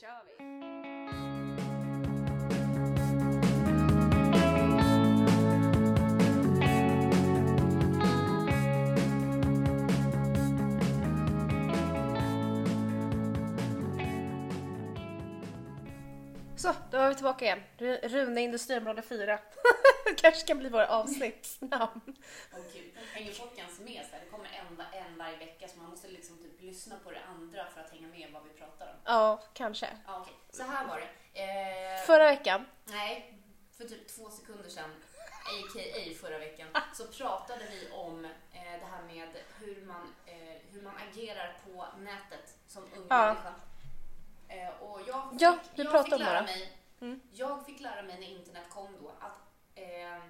kör vi! Så, då är vi tillbaka igen. Rune Industriområde 4. kanske kan bli våra avsnittsnamn. Och gud, hänger folk ens med? Så här, det kommer en, en varje vecka så man måste liksom lyssna på det andra för att hänga med vad vi pratar om. Ja, kanske. Ja, okej. Så här var det. Eh, Förra veckan. Nej, för typ två sekunder sedan, a.k.a. förra veckan, så pratade vi om eh, det här med hur man, eh, hur man agerar på nätet som ung Ja. människa. Eh, och jag fick, Ja, vi jag pratade fick om det lära mig, Mm. Jag fick lära mig när internet kom då att eh,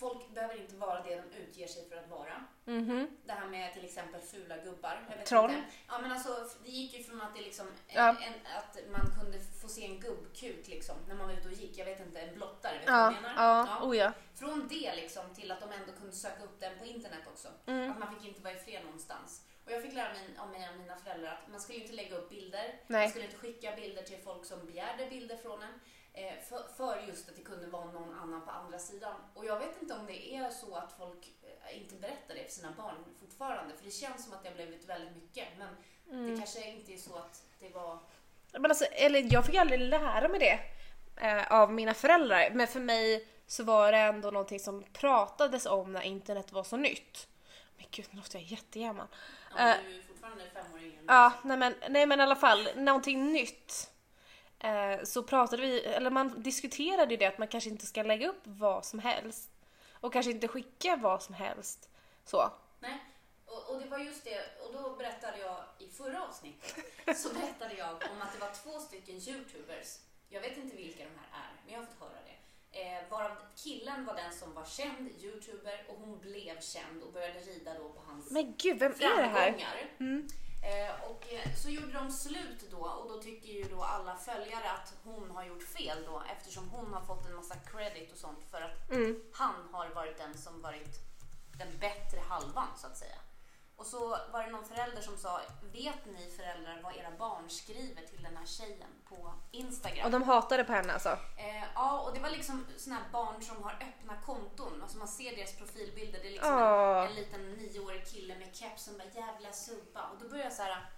folk behöver inte vara det de utger sig för att vara. Mhm. Det här med till exempel fula gubbar. Troll. Inte. Ja, men alltså, det gick ju från att, det liksom, Ja. en, att man kunde få se en gubbkuk liksom, när man var ute och gick. Jag vet inte, en blottare. Vet du Ja, vad jag menar? ja, oh ja. Från det liksom, till att de ändå kunde söka upp den på internet också. Mm. Att man fick inte vara i fred någonstans. Och jag fick lära mig av mig och mina föräldrar att man skulle inte lägga upp bilder. Nej. Man skulle inte skicka bilder till folk som begärde bilder från en. Eh, för, för just att det kunde vara någon annan på andra sidan. Och jag vet inte om det är så att folk eh, inte berättar det för sina barn fortfarande. För det känns som att det har blivit väldigt mycket. Men Mm. det kanske inte är så att det var... Men alltså, eller jag fick aldrig lära mig det eh, av mina föräldrar. Men för mig så var det ändå någonting som pratades om när internet var så nytt. Men gud, nu låter jag jättegammal. Ja, Eh, du är fortfarande fem år yngre. Ja, nej men, nej men i alla fall, någonting nytt. Eh, så pratade vi, eller man diskuterade ju det att man kanske inte ska lägga upp vad som helst. Och kanske inte skicka vad som helst. Så. Nej, och, och det var just det, och då berättade jag i förra avsnittet, så berättade jag om att det var två stycken youtubers, jag vet inte vilka de här är, men jag har fått höra det. Eh, varav killen var den som var känd youtuber och hon blev känd och började rida då på hans Men gud, vem är det här? framgångar. Mm. Eh, och eh, så gjorde de slut då och då tycker ju då alla följare att hon har gjort fel då eftersom hon har fått en massa credit och sånt för att Mm. han har varit den som varit den bättre halvan så att säga. Och så var det någon förälder som sa, vet ni föräldrar vad era barn skriver till den här tjejen på Instagram? Och de hatade på henne alltså? Eh, ja, och det var liksom såna här barn som har öppna konton. Alltså man ser deras profilbilder. Det är liksom Åh. en, en liten nioårig kille med keps som bara jävla subba. Och då börjar jag så här...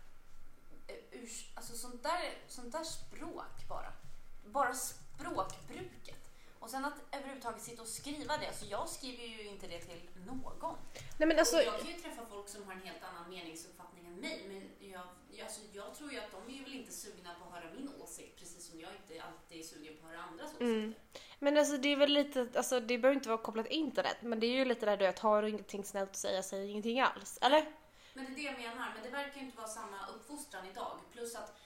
eh, urs, alltså sånt där, sånt där språk bara. Bara språkbruket. Och sen att överhuvudtaget sitta och skriva det. Alltså jag skriver ju inte det till någon. Nej men alltså, och jag kan ju träffa folk som har en helt annan meningsuppfattning än mig. Men jag, alltså jag tror ju att de är väl inte sugna på att höra min åsikt. Precis som jag inte alltid är sugen på att höra andras åsikter. Mm. men alltså det är väl lite, alltså det behöver inte vara kopplat till internet. Men det är ju lite där du vet, har du ingenting snällt att säga, säg ingenting alls. Eller? Men det är det jag menar. Men det verkar ju inte vara samma uppfostran idag. Plus att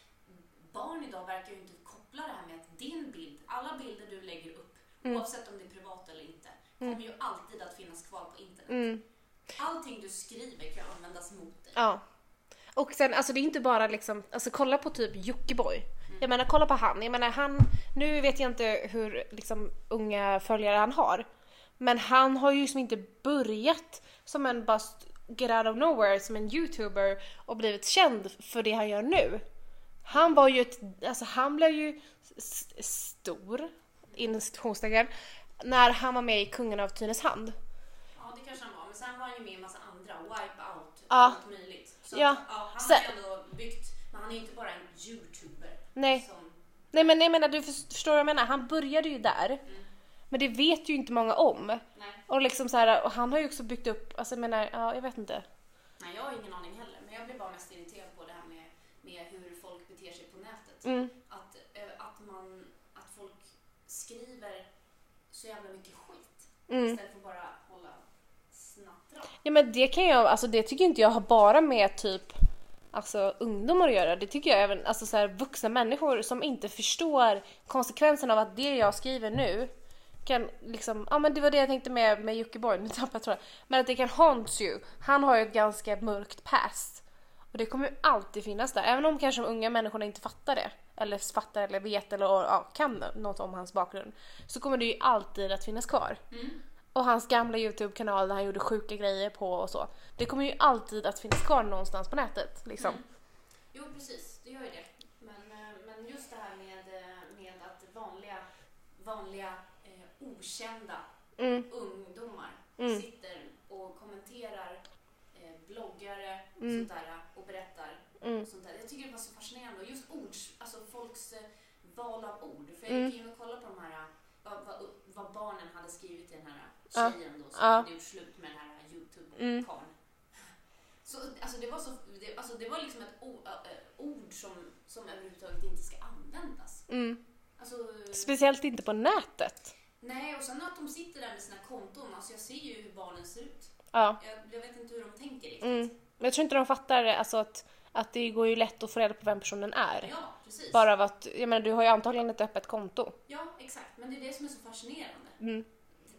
barn idag verkar ju inte koppla det här med att din bild, alla bilder du lägger upp, Mm. oavsett om det är privat eller inte, kommer ju alltid att finnas kvar på internet. Mm. Allting du skriver kan användas mot dig. Ja. Och sen, alltså det är inte bara liksom, alltså kolla på typ Jockiboi. Jag menar kolla på han, jag menar han, nu vet jag inte hur liksom unga följare han har. Men han har ju liksom inte börjat som en bara st- get out of nowhere som en youtuber och blivit känd för det han gör nu. Han var ju ett, alltså han blev ju s- stor, inom citationstecken, när han var med i Kungen av Tylösand. Ja, det kanske han var. Men sen var han ju med i en massa andra. Wipeout, Ja. allt möjligt. Så Ja. Att, ja, han har ju ändå byggt, men han är ju inte bara en youtuber. Nej. Som, Nej men jag menar, du för- förstår vad jag menar? Han började ju där. Men det vet ju inte många om. nej. Och liksom så här, och han har ju också byggt upp, alltså jag menar, ja jag vet inte. nej, jag har ingen aning heller. Men jag blir bara mest irriterad på det här med, med hur folk beter sig på nätet. Mm. Att, eh, att, man, att folk skriver så jävla mycket skit. Mm. Istället för att bara hålla snattra. Ja men det kan jag, alltså det tycker inte jag har bara med typ Alltså ungdomar att göra, det tycker jag även, alltså så här, vuxna människor som inte förstår konsekvenserna av att det jag skriver nu kan liksom, ja men det var det jag tänkte med, med Jockiboi, nu tappade jag tråden. Men att det kan haunt you. Han har ju ett ganska mörkt past. Och det kommer ju alltid finnas där, även om kanske de unga människorna inte fattar det. Eller fattar eller vet eller ja, kan något om hans bakgrund. Så kommer det ju alltid att finnas kvar. Mm. Och hans gamla Youtube-kanal där han gjorde sjuka grejer på och så. Det kommer ju alltid att finnas kvar någonstans på nätet liksom. Jo, precis. Det gör ju det. Men, eh, men just det här med, eh, med att vanliga, vanliga eh, okända Mm, ungdomar Mm. sitter och kommenterar bloggare Mm. sånt där, och berättar mm, och sånt där. Jag tycker det var så fascinerande. Och just ord, alltså folks eh, val av ord. För jag Mm. gick in och kollade på de här, eh, vad, vad, vad barnen hade skrivit till den här Ja. tjejen då som Ja. hade gjort slut med den här Mm. Youtube-karln. Så alltså det var så, det, alltså det var liksom ett o, ä, ä, ord som, som överhuvudtaget inte ska användas. mm. Alltså, Speciellt inte på nätet. nej, och sen att de sitter där med sina konton. Alltså jag ser ju hur barnen ser ut. Ja. Jag, jag vet inte hur de tänker riktigt. Mm. Men jag tror inte de fattar alltså att, att det går ju lätt att få reda på vem personen är. Ja, precis. Bara av att, jag menar du har ju antagligen ett öppet konto. Ja, exakt. Men det är det som är så fascinerande. Mm.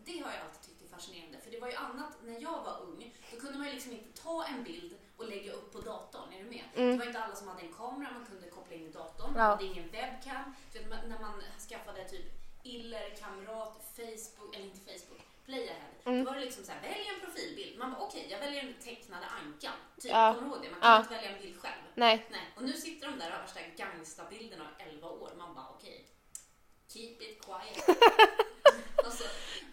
Det har jag alltid tyckt är fascinerande. För det var ju annat när jag var ung. Då kunde man ju liksom inte ta en bild och lägga upp på datorn. Är du med? Mm. Det var inte alla som hade en kamera man kunde koppla in i datorn. Man Ja. hade ingen webcam. Så när man skaffade typ Iller, Kamrat, Facebook, eller inte Playahead. Mm. Då var det liksom så här, välj en profilbild. Man bara okej, jag väljer den tecknade ankan. Typ, Ja. kommer du ihåg det? Man kan Ja. inte välja en bild själv. Nej. Nej, och nu sitter de där och har värsta gangstabilderna av 11 år. Man bara okej, keep it quiet. alltså,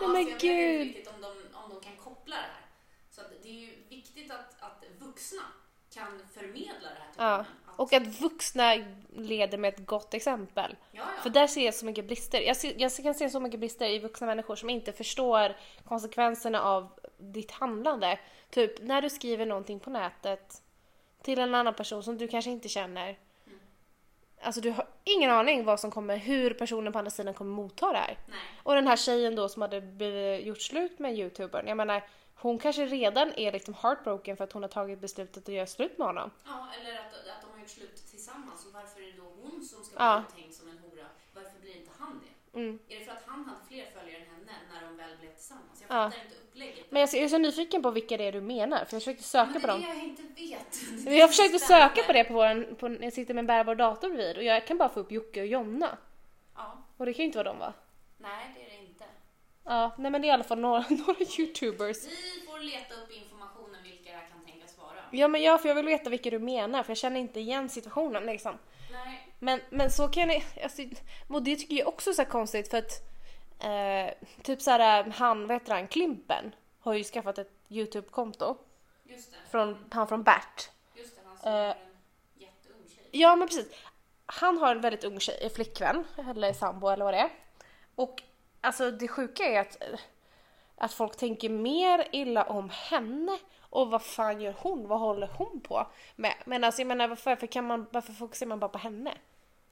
ja, men så jag vet inte riktigt om de, om de kan koppla det här. Så att det är ju viktigt att, att vuxna kan förmedla det här till Ja. barnen. Och att vuxna leder med ett gott exempel. ja, ja. För där ser jag så mycket brister. Jag, ser, jag kan se så mycket brister i vuxna människor som inte förstår konsekvenserna av ditt handlande. Typ när du skriver någonting på nätet till en annan person som du kanske inte känner. Mm. Alltså du har ingen aning vad som kommer, hur personen på andra sidan kommer motta det här. Nej. Och den här tjejen då som hade blivit- gjort slut med youtubern. Jag menar, hon kanske redan är liksom heartbroken för att hon har tagit beslutet att göra slut med honom. Ja, eller att, att de har gjort slut tillsammans. Och varför är det då hon som ska Ja. bli uthängd som en hora? Varför blir inte han det? Mm. Är det för att han hade fler följare än henne när de väl blev tillsammans? Jag Ja. fattar inte upplägget. Men jag är så nyfiken på vilka det är du menar för jag försökte söka Men på det är dem. det jag inte vet. Men jag försökte spännande. söka på det på våran, på, jag sitter med en bärbar dator bredvid och jag kan bara få upp Jocke och Jonna. Ja. Och det kan ju inte vara dem va? Nej, det är det inte. Ja, nej men det är i alla fall några, några youtubers. Vi får leta upp informationen vilka det här kan tänkas vara. Ja men ja, för jag vill veta vilka du menar för jag känner inte igen situationen liksom. Nej, Men, men så kan jag, alltså, och det tycker jag också är så konstigt för att eh, typ så här han, vad heter han, Klimpen har ju skaffat ett Youtube-konto just det. från, han från Bert. Just det, han som Eh. en jätteung tjej. Ja men precis. Han har en väldigt ung tjej, flickvän eller sambo eller vad det är. Och alltså det sjuka är att, att folk tänker mer illa om henne och vad fan gör hon? Vad håller hon på med? Men alltså jag menar varför, kan man, varför fokuserar man bara på henne?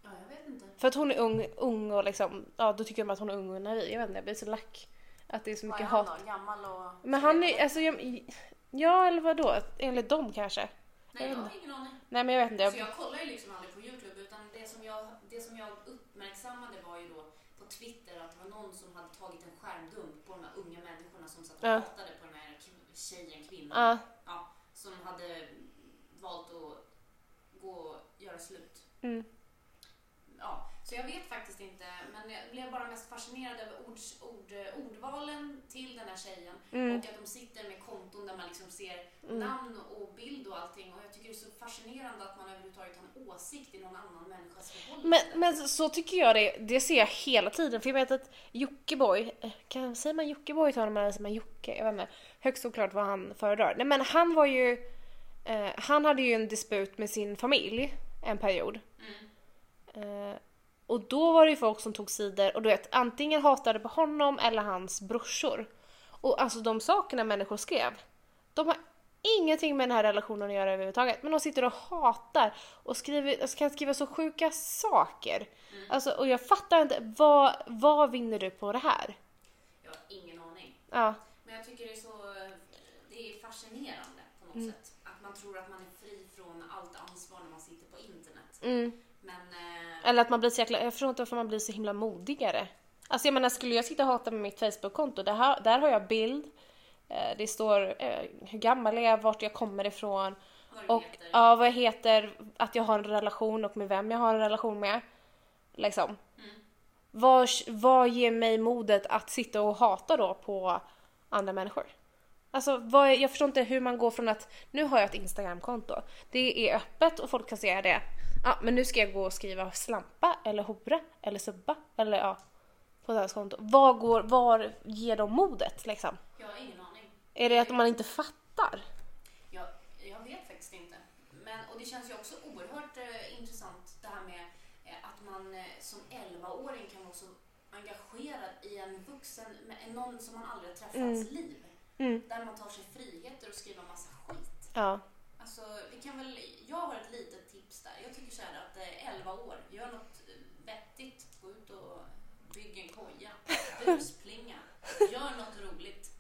Ja, jag vet inte. För att hon är ung, ung och liksom, ja då tycker de att hon är ung och naiv. Jag vet inte, jag blir så lack. Att det är så Vad är mycket han hat. då? Gammal och... Men han är, alltså jag, ja eller vadå? Enligt dem kanske? Nej, jag har ingen aning. Nej men jag vet inte. Så Jag, kollar ju liksom aldrig på Youtube utan det som, jag, det som jag uppmärksammade var ju då på Twitter att det var någon som hade tagit en skärmdump på de här unga människorna som satt och Ja. Hatade på den här k- tjejen, kvinnan. ja. Ja, som hade valt att gå och göra slut. Mm. Ja, så jag vet faktiskt inte, men jag blev bara mest fascinerad över ord, ord, ordvalen till den här tjejen Mm. och att de sitter med konton där man liksom ser namn och bild och allting och jag tycker det är så fascinerande att man överhuvudtaget har en åsikt i någon annan människas förhållande. Men, men så- så tycker jag det, det ser jag hela tiden. För jag vet att Jockiboi, eh, kan, säger man Jockiboi till honom eller säger man Jocke? Jag vet inte. Högst oklart vad han föredrar. Nej men han var ju, eh, han hade ju en disput med sin familj en period. Mm. Eh, och då var det ju folk som tog sidor och du vet antingen hatade på honom eller hans brorsor. Och alltså de sakerna människor skrev, de har ingenting med den här relationen att göra överhuvudtaget. Men de sitter och hatar och skriver, alltså kan skriva så sjuka saker. Alltså, och jag fattar inte, vad, vad vinner du på det här? Jag har ingen aning. Ja, Men jag tycker det är så, det är fascinerande på något Mm. sätt. Att man tror att man är fri från allt ansvar när man sitter på internet. mm. Men eh, Eller att man blir så jäkla, jag förstår inte varför man blir så himla modigare. Alltså jag menar, skulle jag sitta och hata med mitt Facebook-konto, där, där har jag bild, eh, det står eh, hur gammal jag är, vart jag kommer ifrån vad och heter. ja, vad jag heter, att jag har en relation och med vem jag har en relation med. Liksom. Mm. Vad, vad ger mig modet att sitta och hata då på andra människor? Alltså vad är, jag förstår inte hur man går från att nu har jag ett Instagramkonto. Det är öppet och folk kan se det. Ja, men nu ska jag gå och skriva slampa eller hora eller subba eller ja, på deras konto. Var, går, var ger de modet liksom? Jag har ingen aning. Är det att man inte fattar? Jag, jag vet faktiskt inte. Men, och det känns ju också oerhört eh, intressant det här med eh, att man eh, som 11-åring kan vara så engagerad i en vuxen, med någon som man aldrig har träffats liv. Mm. Där man tar sig friheter och skriver massa skit. Ja. Alltså, vi kan väl, jag har ett litet tips där. Jag tycker så här att eh, 11 år, gör något vettigt. Gå ut och bygg en koja. Busplinga. Gör något roligt.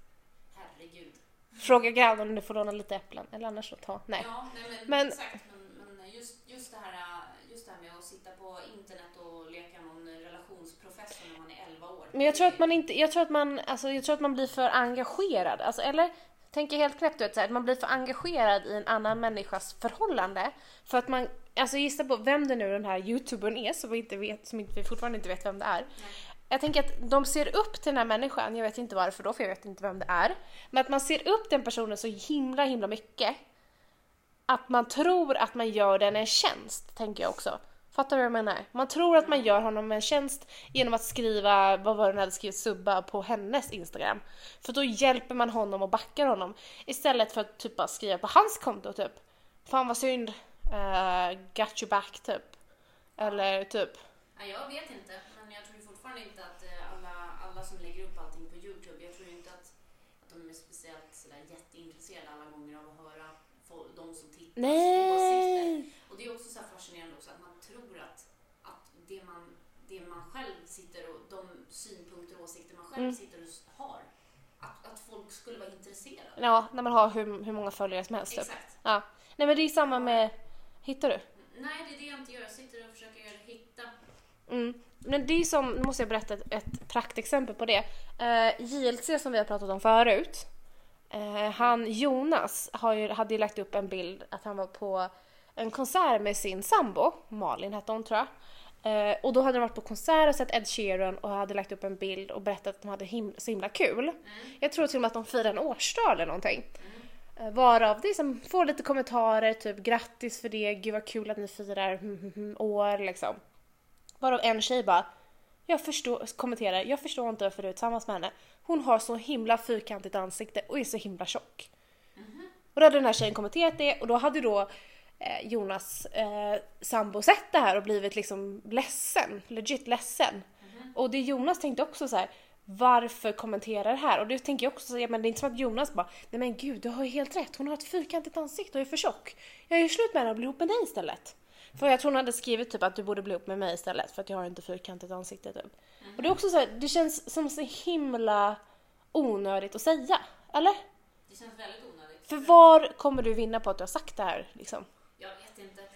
Herregud. Fråga grannen om du får låna lite äpplen eller annars så ta. Nej. Ja, nej, men, Men- exakt. Men, men just, just, det här, just det här med att sitta på internet och leka relationsprofessor när man är 11 år. Men jag tror att man inte, jag tror att man, alltså jag tror att man blir för engagerad. Alltså, eller tänker helt knäppt ut att man blir för engagerad i en annan människas förhållande. För att man, alltså gissa på vem det nu den här youtubern är som vi, inte vet, som vi fortfarande inte vet vem det är. Jag tänker att de ser upp till den här människan, jag vet inte varför då för jag vet inte vem det är. Men att man ser upp den personen så himla himla mycket. Att man tror att man gör den en tjänst, tänker jag också. Fattar du vad jag menar? Man tror att man gör honom en tjänst genom att skriva, vad var det den hade skrivit, subba på hennes Instagram. För då hjälper man honom och backar honom. Istället för att typ bara skriva på hans konto typ. Fan vad synd, uh, got you back typ. Eller typ. Ja, jag vet inte, men jag tror fortfarande inte att eh, alla, alla som lägger upp allting på Youtube, jag tror inte att, att de är speciellt sådär jätteintresserade alla gånger av att höra de som tittar åsikter. Och det är också så här fascinerande också att man tror att, att det, man, det man själv sitter och de synpunkter och åsikter man själv Mm. sitter och har, att, att folk skulle vara intresserade. Ja, när man har hur, hur många följare som helst typ. Exakt. Ja. Nej men det är samma med, hittar du? Nej, det är det jag inte gör. Jag sitter och försöker hitta. Mm. Men det är som, nu måste jag berätta ett, ett praktexempel på det. Uh, JLC som vi har pratat om förut. eh, han Jonas har ju, hade ju lagt upp en bild att han var på en konsert med sin sambo, Malin hette hon tror jag. Eh, och då hade de varit på konsert och sett Ed Sheeran och hade lagt upp en bild och berättat att de hade him- så himla kul. Jag tror till och med att de firade en årsdag eller någonting. Eh, Varav det liksom får lite kommentarer, typ grattis för det, gud vad kul att ni firar hm, hm, hm, år liksom. Varav en tjej bara, jag förstår, kommenterar, jag förstår inte varför du är tillsammans med henne. Hon har så himla fyrkantigt ansikte och är så himla tjock. Och då hade den här tjejen kommenterat det och då hade då Jonas eh, sambo sett det här och blivit liksom ledsen, legit ledsen. Och det Jonas tänkte också så här. Varför kommentera det här? Och det tänker jag också säga, men det är inte som att Jonas bara Nej men gud, du har ju helt rätt. Hon har ett fyrkantigt ansikte och är för tjock. Jag är ju slut med henne och blir ihop med dig istället. För jag tror hon hade skrivit typ att du borde bli ihop med mig istället för att jag har inte fyrkantigt ansikte typ. Och det är också så här, det känns som så himla onödigt att säga. Eller? Det känns väldigt onödigt. För var kommer du vinna på att du har sagt det här liksom?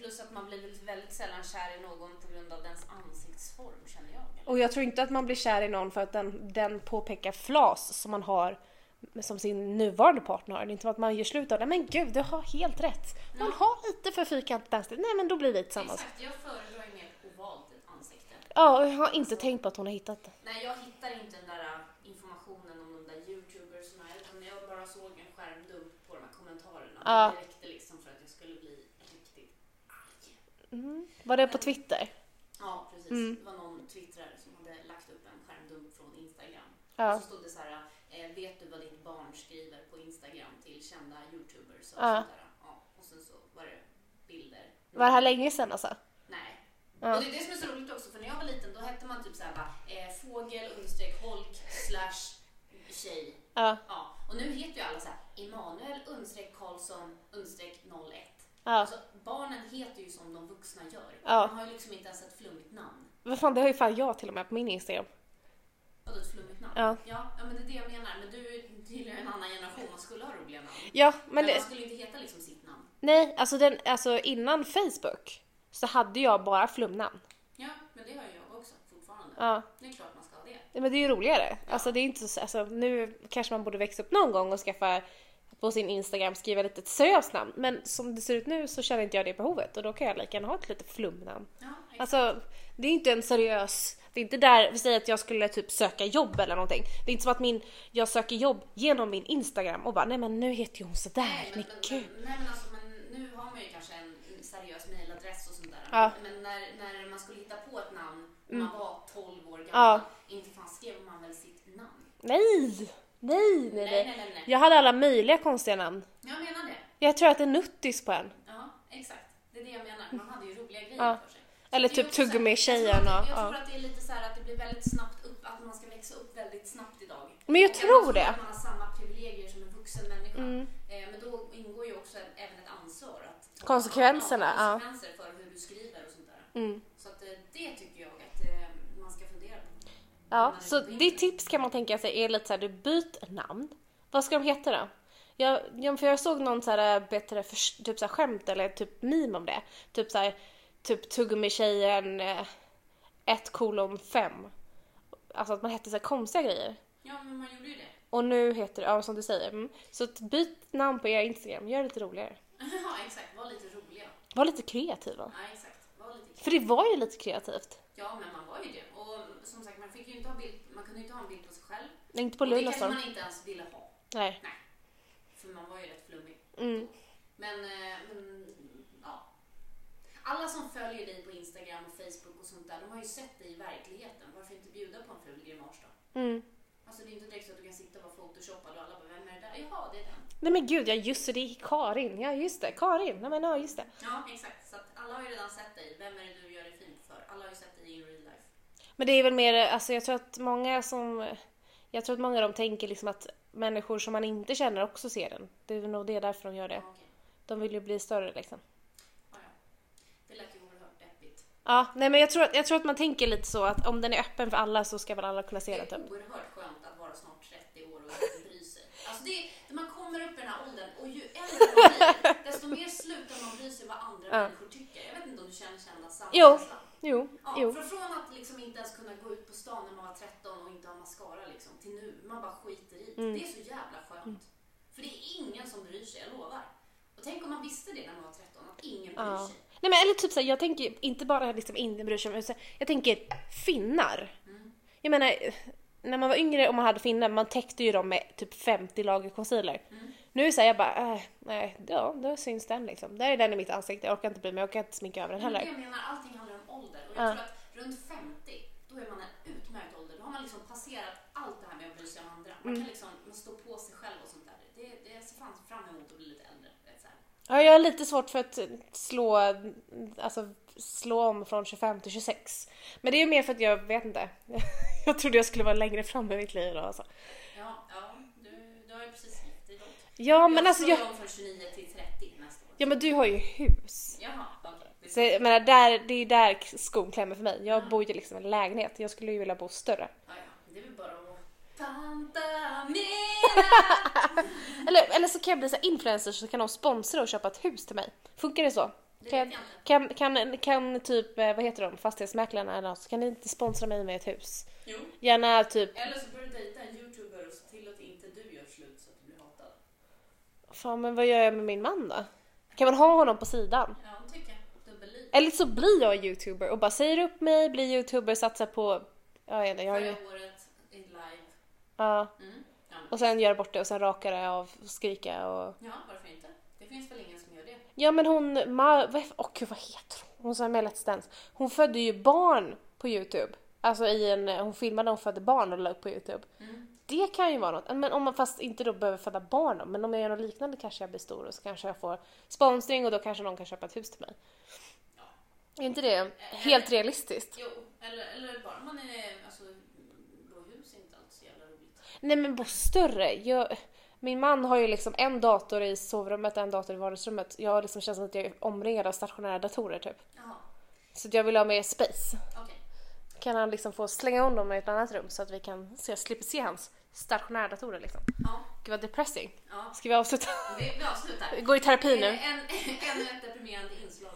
Plus att man blir väl väldigt sällan kär i någon på grund av dens ansiktsform, känner jag. eller? Och jag tror inte att man blir kär i någon för att den, den påpekar flas som man har som sin nuvarande partner. Det är inte som att man gör slut av det. Men gud, du har helt rätt. Hon har lite för fyrkantigt ansikte. Nej men då blir vi tillsammans. Exakt, jag föredrar ju mer ovalt ansikte. Ja, och jag har inte tänkt på att hon har hittat det. Nej, jag hittar inte den där äh, informationen om de där youtubersna utan jag bara såg en skärmdump på de här kommentarerna. Ja. Det räckte liksom för att jag skulle bli riktigt arg. Mm. Var det på Twitter? Ja, precis. Mm. Det var någon twittrare som hade lagt upp en skärmdump från Instagram. Ja. Och så stod det så här, eh, vet du vad ditt barn skriver på Instagram till kända youtubers och Ja. sånt där. Ja. Och sen så var det bilder. Var det här länge sedan alltså? Nej. Ja. Och det är det som är så roligt också, för när jag var liten då hette man typ såhär bara, eh, fågel understreck holk slash tjej. Ja. Ja. Och nu heter ju alla såhär Emanuel understreck Karlsson understreck 01. Ja. Alltså barnen heter ju som de vuxna gör. Ja. Man har ju liksom inte ens ett flummigt namn. Vad fan, det har ju fan jag till och med på min Instagram. Vadå ett flummigt namn? Ja. ja. Ja, men det är det jag menar. Men du tillhör en annan generation. Man skulle ha roliga namn. Ja, Men, men det, man skulle inte heta liksom sitt namn. nej, alltså, den, alltså innan Facebook så hade jag bara flumnamn. Ja, men det har ju jag också fortfarande. Ja. Det är klart man ska ha det. Ja, Men det är ju roligare. Alltså, det är inte så, alltså, nu kanske man borde växa upp någon gång och skaffa på sin Instagram skriva lite ett seriöst namn. Men som det ser ut nu så känner inte jag det behovet och då kan jag lika gärna ha ett lite flumnamn. Ja, exakt. Alltså, det är inte en seriös... Det är inte där, vi säger att jag skulle typ söka jobb eller någonting. Det är inte som att min, jag söker jobb genom min Instagram och bara nej men nu heter ju hon sådär, Nej, men, men, nej, men, alltså, men nu har man ju kanske en seriös mailadress och sånt där. Ja. Men när, när man skulle hitta på ett namn och man var 12 år gammal, Ja. inte fan skrev man väl sitt namn? Nej! Nej, nej, Nej, nej. nej. Jag hade alla möjliga konstiga namn. Jag menar det. Jag tror att det är nuttis på en. Ja, exakt. Det är det jag menar. Man hade ju roliga grejer Ja. för sig. Eller typ tuggummi-tjejen Jag jag ja. tror att det är lite så här att det blir väldigt snabbt upp, att man ska växa upp väldigt snabbt idag. Men jag Och tror det. Att man har samma privilegier som en vuxen människa. Mm. Eh, men då ingår ju också även ett ansvar. Att Konsekvenserna, ja. konsekvenser för hur du skriver och sånt där. Mm. Så att, eh, det tycker jag att eh, man ska fundera på. Ja, så ditt tips kan man tänka sig är lite såhär, du byt namn. Vad ska de heta då? Jag, jag, för jag såg någon så här bättre för, typ så här skämt eller typ meme om det. Typ så här, typ tuggummi-tjejen 1 kolon 5. Alltså att man hette så här konstiga grejer. Ja, men man gjorde ju det. Och nu heter det, ja som du säger. Mm. Så byt namn på er Instagram, gör det lite roligare. ja, exakt. Var lite roliga. Var lite kreativa. Ja, exakt. Var lite För det var ju lite kreativt. Ja, men man var ju det. Och som sagt, man fick ju inte ha bild, man kunde ju inte ha en bild på sig själv. Inte på och det Luleå kanske så. man inte ens ville ha. Nej. För man var ju rätt flummig. Mm. Men, eh, men ja. Alla som följer dig på Instagram och Facebook och sånt där, de har ju sett dig i verkligheten. Varför inte bjuda på en ful grimas då? Mm. Alltså det är inte direkt så att du kan sitta och vara photoshoppad och alla bara, vem är det där? Jaha, det är den. Nej men gud, ja just det, det är Karin. Ja just det, Karin. Ja men ja just det. Ja, exakt. Så att alla har ju redan sett dig. Vem är det du gör dig fin för? Alla har ju sett dig in real life. Men det är väl mer, alltså jag tror att många som, jag tror att många av dem tänker liksom att människor som man inte känner också ser den. Det är nog det därför de gör det. Ja, okej. De vill ju bli större liksom. Ja. Det lät ju oerhört deppigt. Ja, nej men jag tror, att, jag tror att man tänker lite så att om den är öppen för alla så ska väl alla kunna se Det den är typ. oerhört skönt att vara snart 30 år och inte bry sig. Alltså det är, man kommer upp i den här åldern och ju äldre man blir, desto mer slutar man bry sig vad andra Ja. människor tycker. Jag vet inte om du känner, känner samma Jo. känsla? Jo, Ja, jo. för från att liksom inte ens kunna gå ut på stan när man var 13 och inte ha mascara liksom, till nu, man bara skiter i. Mm. Det är så jävla skönt. För det är ingen som bryr sig, jag lovar. Och tänk om man visste det när man var 13, att ingen bryr Ja. sig. Nej men eller typ såhär, jag tänker inte bara liksom ingen bryr sig utan jag tänker finnar. Mm. Jag menar, när man var yngre och man hade finnar, man täckte ju dem med typ 50 lager concealer. Mm. Nu såhär, jag bara, äh, nej, ja, då syns den liksom. Där är den i mitt ansikte, jag orkar inte bry mig, jag orkar inte sminka över den Men heller. jag menar, allting handlar ålder. Och jag Ja. tror att runt 50, då är man en utmärkt ålder. Då har man liksom passerat allt det här med att bry sig om andra. Man Mm. kan liksom man står på sig själv och sånt där. Det, det jag ser fram emot att bli lite äldre. Vet, så här. Ja, jag har lite svårt för att slå, alltså slå om från 25 till 26. Men det är ju mer för att jag vet inte. Jag trodde jag skulle vara längre fram i mitt liv då alltså. Ja, ja du, du har ju precis gift dig. Ja men alltså slår jag, om från 29 till 30 nästa år. ja men du har ju hus. Jaha, Så jag menar, där, det är där skon klämmer för mig. Jag bor ju liksom i en lägenhet. Jag skulle ju vilja bo större. Ja, ja. Det är väl bara att. Eller, eller så kan jag bli så influencer så kan de sponsra och köpa ett hus till mig. Funkar det så? Kan, kan, kan, kan typ, eh, vad heter de, fastighetsmäklarna eller något, så kan ni inte sponsra mig med ett hus? Jo. Gärna typ, Eller så börjar du dejta en youtuber och se till att inte du gör slut så att du blir hatad. fan men vad gör jag med min man då? Kan man ha honom på sidan? Ja, det tycker jag. Dubbelliv. Eller så blir jag youtuber och bara säger upp mig, blir youtuber, satsar på, jag inte, jag året i live. ja. Mm. Ja, Och sen göra bort det och sen raka det av och skrika och ja, varför inte? Det finns väl ingen som gör det? Ja men hon, Ma, åh gud vad heter hon? Hon som är med i Let's Dance. Hon födde ju barn på Youtube. Alltså i en, hon filmade när hon födde barn och la upp på Youtube. Mm. Det kan ju vara något. Men om man fast inte då behöver föda barn då. Men om jag gör något liknande kanske jag blir stor och så kanske jag får sponsring och då kanske någon kan köpa ett hus till mig. Är inte det helt realistiskt? Jo, eller, eller bara man är, alltså, hus är inte alltid så jävla roligt. Nej men bo större. Jag, min man har ju liksom en dator i sovrummet, en dator i vardagsrummet. Jag liksom känns som att jag är omringad av stationära datorer typ. Jaha, Så jag vill ha mer space. okej. kan han liksom få slänga honom i ett annat rum så att vi kan se, slipper se hans stationära datorer liksom. Ja, Gud vad depressing. ja. Ska vi avsluta? Vi, vi avslutar. Gå i terapi nu. En, ännu ett deprimerande inslag